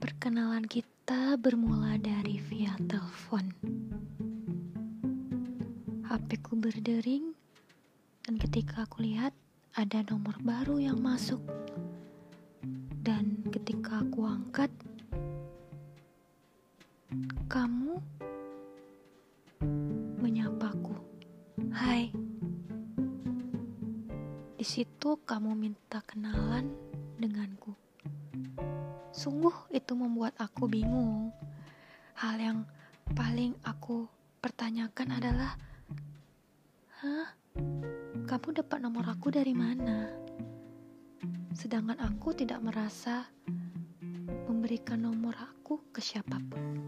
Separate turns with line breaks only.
Perkenalan kita bermula dari via telepon. HPku berdering dan ketika aku lihat ada nomor baru yang masuk. Dan ketika aku angkat, kamu menyapaku. Hai. Di situ kamu minta kenalan denganku. Sungguh itu membuat aku bingung. Hal yang paling aku pertanyakan adalah, "Hah? Kamu dapat nomor aku dari mana?" Sedangkan aku tidak merasa memberikan nomor aku ke siapa pun.